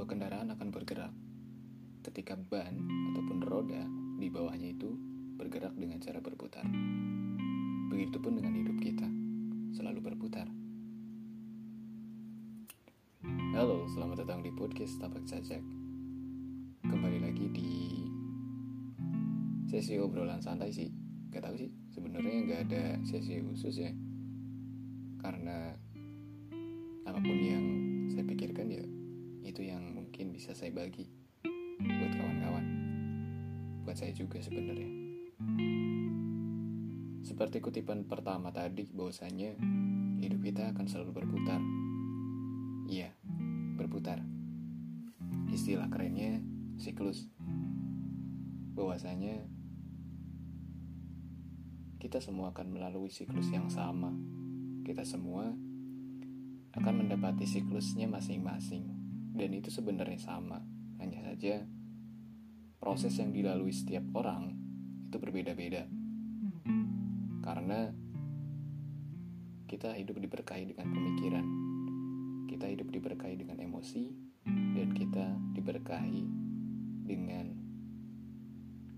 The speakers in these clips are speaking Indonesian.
sebuah kendaraan akan bergerak ketika ban ataupun roda di bawahnya itu bergerak dengan cara berputar. Begitupun dengan hidup kita, selalu berputar. Halo, selamat datang di podcast Tapak Cacak. Kembali lagi di sesi obrolan santai sih. Gak tahu sih, sebenarnya nggak ada sesi khusus ya. Karena apa pun yang saya pikirkan ya itu yang mungkin bisa saya bagi buat kawan-kawan. Buat saya juga sebenarnya. Seperti kutipan pertama tadi bahwasanya hidup kita akan selalu berputar. Iya berputar. Istilah kerennya siklus. Bahwasanya kita semua akan melalui siklus yang sama. Kita semua akan mendapati siklusnya masing-masing dan itu sebenarnya sama hanya saja proses yang dilalui setiap orang itu berbeda-beda. Karena kita hidup diberkahi dengan pemikiran, kita hidup diberkahi dengan emosi, dan kita diberkahi dengan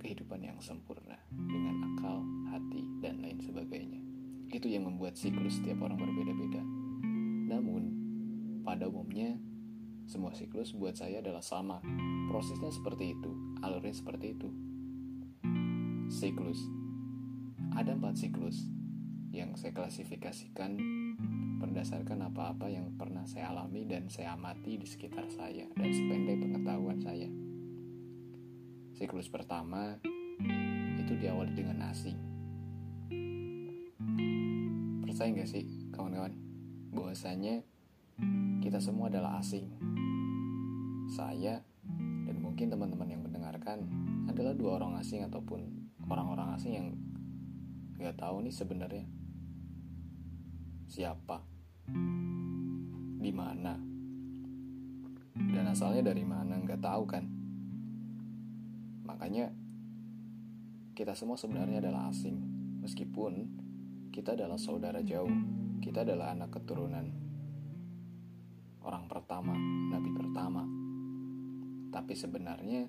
kehidupan yang sempurna, dengan akal, hati, dan lain sebagainya. Itu yang membuat siklus setiap orang berbeda-beda. Namun, pada umumnya, semua siklus buat saya adalah sama. Prosesnya seperti itu, alurnya seperti itu. Siklus. Ada empat siklus yang saya klasifikasikan berdasarkan apa-apa yang pernah saya alami dan saya amati di sekitar saya dan sependek pengetahuan saya. Siklus pertama itu diawali dengan asing. Percaya nggak sih kawan-kawan bahwasanya kita semua adalah asing saya dan mungkin teman-teman yang mendengarkan adalah dua orang asing ataupun orang-orang asing yang nggak tahu nih sebenarnya siapa, di mana, dan asalnya dari mana nggak tahu kan. Makanya kita semua sebenarnya adalah asing, meskipun kita adalah saudara jauh, kita adalah anak keturunan orang pertama, nabi pertama tapi sebenarnya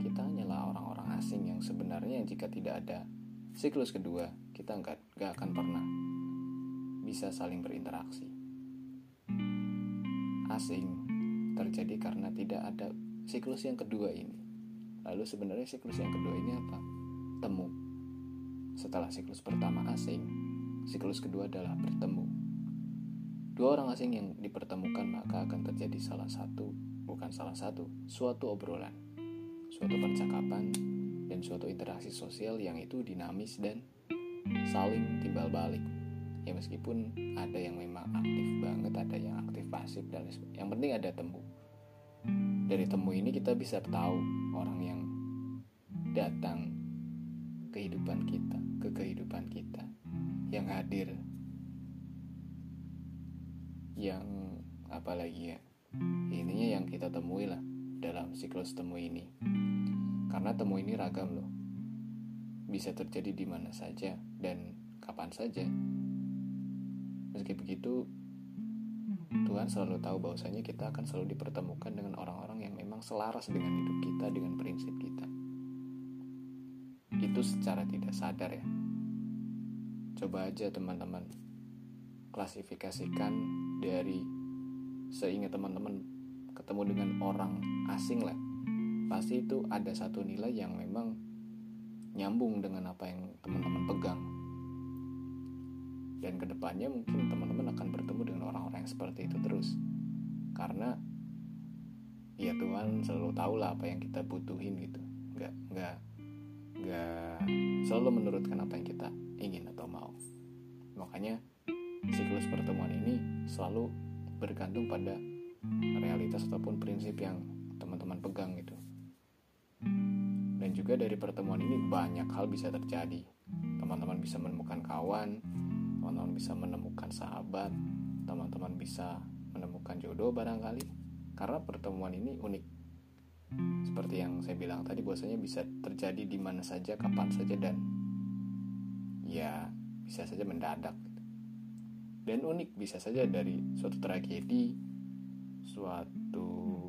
kita hanyalah orang-orang asing yang sebenarnya jika tidak ada siklus kedua, kita nggak, nggak akan pernah bisa saling berinteraksi. Asing terjadi karena tidak ada siklus yang kedua ini. Lalu sebenarnya siklus yang kedua ini apa? Temu. Setelah siklus pertama asing, siklus kedua adalah bertemu. Dua orang asing yang dipertemukan maka akan terjadi salah satu bukan salah satu, suatu obrolan, suatu percakapan, dan suatu interaksi sosial yang itu dinamis dan saling timbal balik. Ya meskipun ada yang memang aktif banget, ada yang aktif pasif dan yang penting ada temu. Dari temu ini kita bisa tahu orang yang datang kehidupan kita, ke kehidupan kita, yang hadir, yang apalagi ya, Ininya yang kita temui lah dalam siklus temu ini. Karena temu ini ragam loh. Bisa terjadi di mana saja dan kapan saja. Meski begitu, Tuhan selalu tahu bahwasanya kita akan selalu dipertemukan dengan orang-orang yang memang selaras dengan hidup kita, dengan prinsip kita. Itu secara tidak sadar ya. Coba aja teman-teman klasifikasikan dari seingat teman-teman ketemu dengan orang asing lah. Pasti itu ada satu nilai yang memang nyambung dengan apa yang teman-teman pegang. Dan ke depannya mungkin teman-teman akan bertemu dengan orang-orang yang seperti itu terus. Karena ya Tuhan selalu tahu lah apa yang kita butuhin gitu. Nggak nggak nggak selalu menurutkan apa yang kita ingin atau mau. Makanya siklus pertemuan ini selalu bergantung pada realitas ataupun prinsip yang teman-teman pegang gitu. Dan juga dari pertemuan ini banyak hal bisa terjadi. Teman-teman bisa menemukan kawan, teman-teman bisa menemukan sahabat, teman-teman bisa menemukan jodoh barangkali. Karena pertemuan ini unik. Seperti yang saya bilang tadi bahwasanya bisa terjadi di mana saja, kapan saja dan ya bisa saja mendadak dan unik. Bisa saja dari suatu tragedi, suatu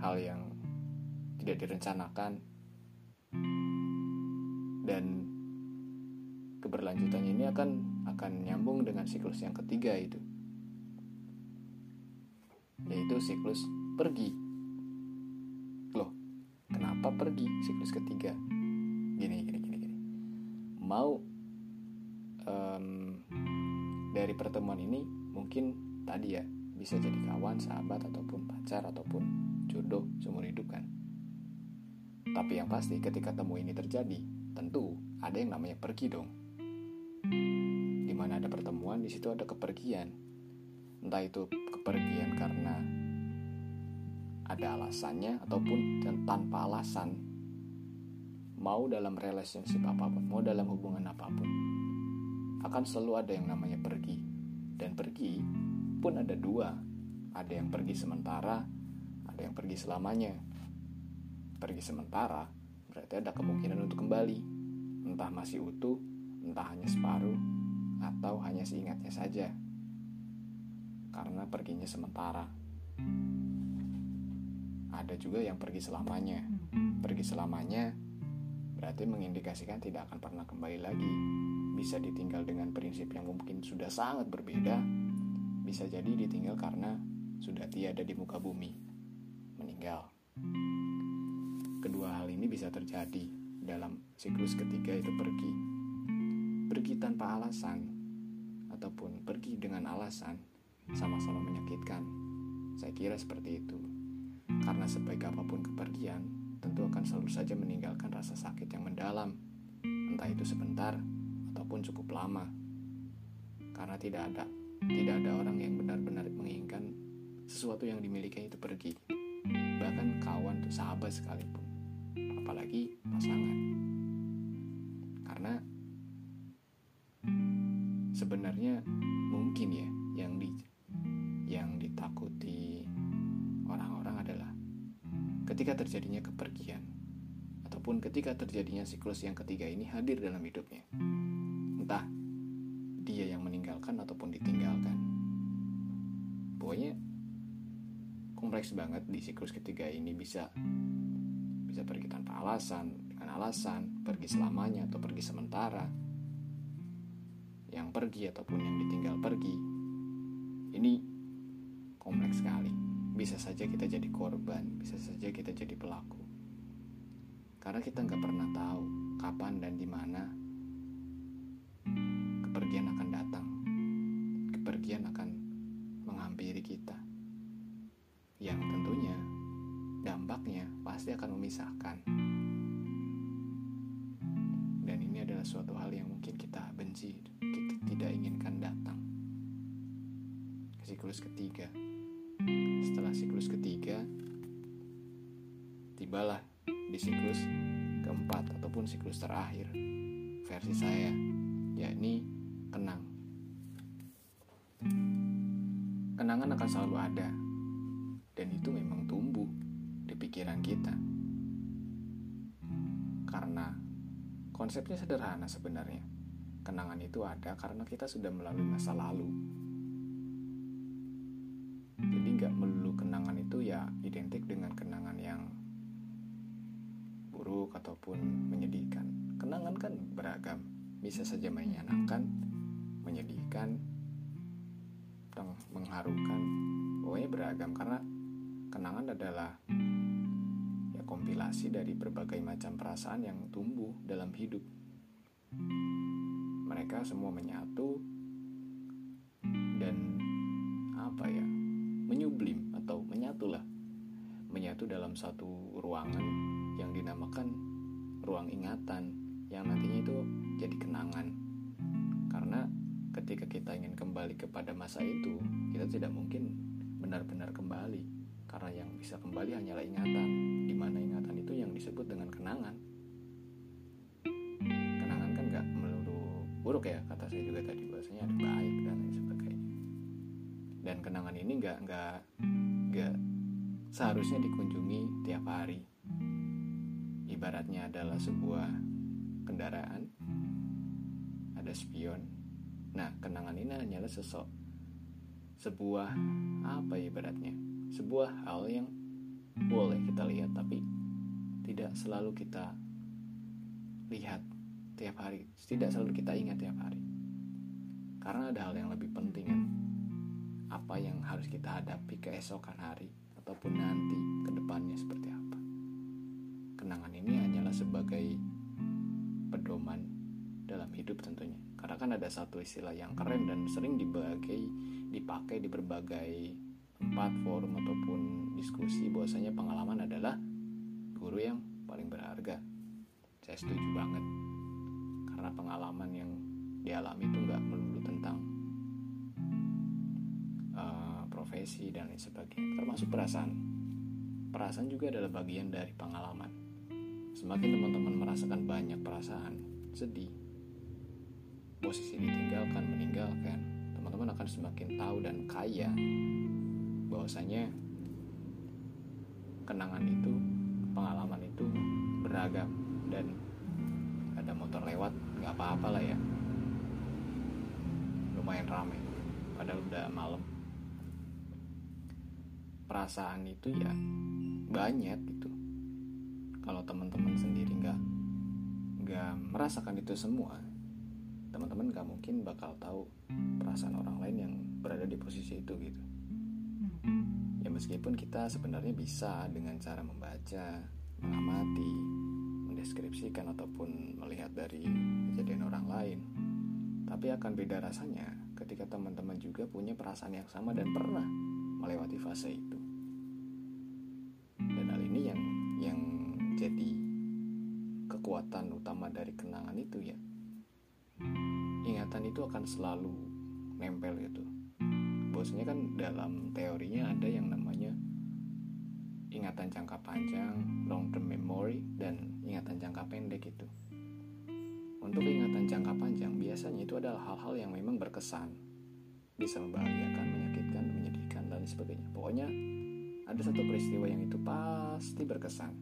hal yang tidak direncanakan dan keberlanjutannya ini akan akan nyambung dengan siklus yang ketiga itu. Yaitu siklus pergi. Loh kenapa pergi siklus ketiga? Gini gini gini gini. Mau dari pertemuan ini mungkin tadi ya bisa jadi kawan sahabat ataupun pacar ataupun jodoh seumur hidup kan. Tapi yang pasti ketika temu ini terjadi tentu ada yang namanya pergi dong. Di mana ada pertemuan di situ ada kepergian. Entah itu kepergian karena ada alasannya ataupun tanpa alasan. Mau dalam relationship apa pun mau dalam hubungan apa pun akan selalu ada yang namanya pergi dan pergi pun ada dua ada yang pergi sementara ada yang pergi selamanya pergi sementara berarti ada kemungkinan untuk kembali entah masih utuh entah hanya separuh atau hanya seingatnya saja karena perginya sementara. Ada juga yang pergi selamanya. Pergi selamanya berarti mengindikasikan tidak akan pernah kembali lagi. Bisa ditinggal dengan prinsip yang mungkin sudah sangat berbeda. Bisa jadi ditinggal karena sudah tiada di muka bumi. Meninggal. Kedua hal ini bisa terjadi dalam siklus ketiga itu pergi. Pergi tanpa alasan ataupun pergi dengan alasan sama-sama menyakitkan. Saya kira seperti itu. Karena sebaik apa pun kepergian, tentu akan selalu saja meninggalkan rasa sakit yang mendalam, entah itu sebentar ataupun cukup lama. Karena tidak ada tidak ada orang yang benar-benar menginginkan sesuatu yang dimiliki itu pergi. Bahkan kawan atau sahabat sekalipun. Apalagi pasangan. Karena sebenarnya mungkin ya yang di yang ditakuti orang-orang adalah ketika terjadinya kepergian ataupun ketika terjadinya siklus yang ketiga ini hadir dalam hidupnya. Meninggalkan ataupun ditinggalkan. Pokoknya kompleks banget di siklus ketiga ini bisa bisa pergi tanpa alasan, dengan alasan, pergi selamanya atau pergi sementara. Yang pergi ataupun yang ditinggal pergi. Ini kompleks sekali. Bisa saja kita jadi korban, bisa saja kita jadi pelaku. Karena kita nggak pernah tahu kapan dan di mana Yang tentunya dampaknya pasti akan memisahkan. Dan ini adalah suatu hal yang mungkin kita benci, kita tidak inginkan datang. Siklus ketiga setelah siklus ketiga, tibalah di siklus keempat ataupun siklus terakhir versi saya, yakni kenang. Kenangan akan selalu ada, dan itu memang tumbuh di pikiran kita. Karena konsepnya sederhana sebenarnya. Kenangan itu ada karena kita sudah melalui masa lalu nggak melulu kenangan itu ya identik dengan kenangan yang buruk ataupun menyedihkan. Kenangan kan beragam, bisa saja menyenangkan, menyedihkan, mengharukan, pokoknya beragam karena kenangan adalah ya kompilasi dari berbagai macam perasaan yang tumbuh dalam hidup. Mereka semua menyatu dan apa ya menyublim atau menyatulah. Menyatu dalam satu ruangan yang dinamakan ruang ingatan yang nantinya itu jadi kenangan. Karena ketika kita ingin kembali kepada masa itu kita tidak mungkin benar-benar kembali karena yang bisa kembali hanyalah ingatan. Di mana ingatan itu yang disebut dengan kenangan. Kenangan kan gak melulu buruk ya kata saya juga tadi bahasanya ada baik dan lain sebagainya. Dan kenangan ini nggak nggak nggak seharusnya dikunjungi tiap hari. Ibaratnya adalah sebuah kendaraan ada spion. Nah kenangan ini hanyalah sosok sebuah apa ibaratnya sebuah hal yang boleh kita lihat tapi tidak selalu kita lihat tiap hari. Tidak selalu kita ingat tiap hari. Karena ada hal yang lebih penting kan apa yang harus kita hadapi keesokan hari ataupun nanti ke depannya seperti apa. Kenangan ini hanyalah sebagai pedoman dalam hidup tentunya. Karena kan ada satu istilah yang keren dan sering dibagai dipakai di berbagai tempat forum ataupun diskusi bahwasanya pengalaman adalah guru yang paling berharga. Saya setuju banget. Karena pengalaman yang dialami itu nggak melulu tentang uh, profesi dan lain sebagainya. Termasuk perasaan. Perasaan juga adalah bagian dari pengalaman. Semakin teman-teman merasakan banyak perasaan sedih posisi ditinggalkan meninggalkan teman-teman akan semakin tahu dan kaya bahwasanya kenangan itu pengalaman itu beragam dan ada motor lewat nggak apa-apa lah ya. Lumayan ramai padahal udah malam. Perasaan itu ya banyak gitu. Kalau teman-teman sendiri nggak nggak merasakan itu semua teman-teman nggak mungkin bakal tahu perasaan orang lain yang berada di posisi itu gitu ya meskipun kita sebenarnya bisa dengan cara membaca mengamati mendeskripsikan ataupun melihat dari kejadian orang lain tapi akan beda rasanya ketika teman-teman juga punya perasaan yang sama dan pernah melewati fase itu. Dan hal ini yang yang jadi kekuatan utama dari kenangan itu ya. Ingatan itu akan selalu nempel gitu bosnya kan dalam teorinya ada yang namanya ingatan jangka panjang, long term memory, dan ingatan jangka pendek itu. Untuk ingatan jangka panjang, biasanya itu adalah hal-hal yang memang berkesan, bisa membahagiakan, menyakitkan, menyedihkan, dan sebagainya. Pokoknya ada satu peristiwa yang itu pasti berkesan.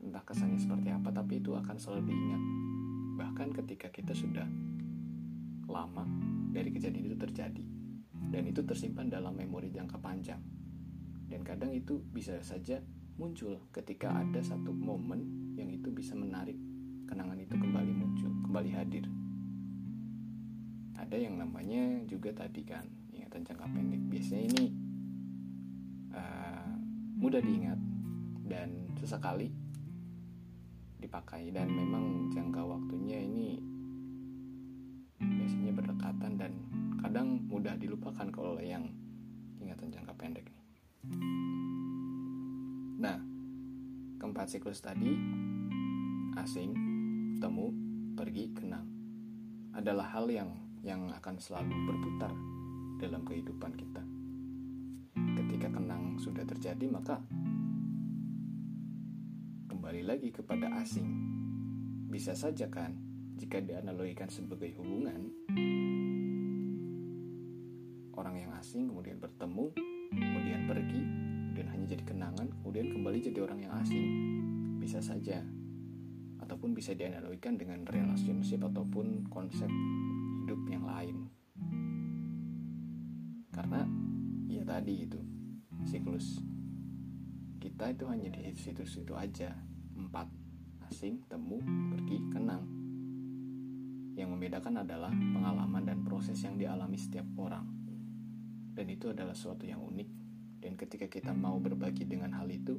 Entah kesannya seperti apa, tapi itu akan selalu diingat. Bahkan ketika kita sudah lama dari kejadian itu terjadi dan itu tersimpan dalam memori jangka panjang. Dan kadang itu bisa saja muncul ketika ada satu momen yang itu bisa menarik kenangan itu kembali muncul, kembali hadir. Ada yang namanya juga tadi kan ingatan jangka pendek. Biasanya ini uh, mudah diingat dan sesekali dipakai dan memang jangka waktunya ini biasanya berdekatan dan kadang mudah dilupakan kalau yang ingatan jangka pendek nih. Nah, keempat siklus tadi asing, temu, pergi, kenang adalah hal yang yang akan selalu berputar dalam kehidupan kita. Ketika kenang sudah terjadi, maka kembali lagi kepada asing. Bisa saja kan jika dianalogikan sebagai hubungan orang yang asing kemudian bertemu kemudian pergi dan hanya jadi kenangan kemudian kembali jadi orang yang asing. Bisa saja. Ataupun bisa dianalogikan dengan relationship ataupun konsep hidup yang lain. Karena ya tadi itu siklus kita itu hanya di situ-situ aja. Empat asing temu pergi kenang. Yang membedakan adalah pengalaman dan proses yang dialami setiap orang dan itu adalah suatu yang unik. Dan ketika kita mau berbagi dengan hal itu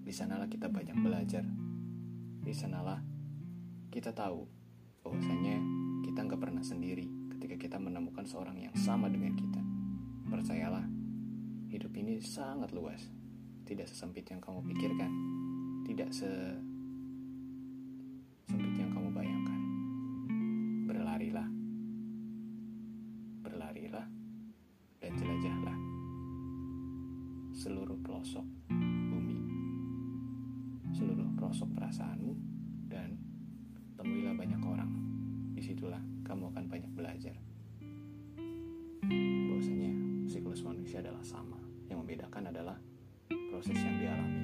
di sanalah kita banyak belajar. Di sanalah kita tahu bahwasanya kita nggak pernah sendiri ketika kita menemukan seorang yang sama dengan kita. Percayalah hidup ini sangat luas. Tidak sesempit yang kamu pikirkan. Tidak se seluruh pelosok bumi, seluruh pelosok perasaanmu, dan temuilah banyak orang. Di situlah kamu akan banyak belajar. Bahwasanya siklus manusia adalah sama. Yang membedakan adalah proses yang dialaminya.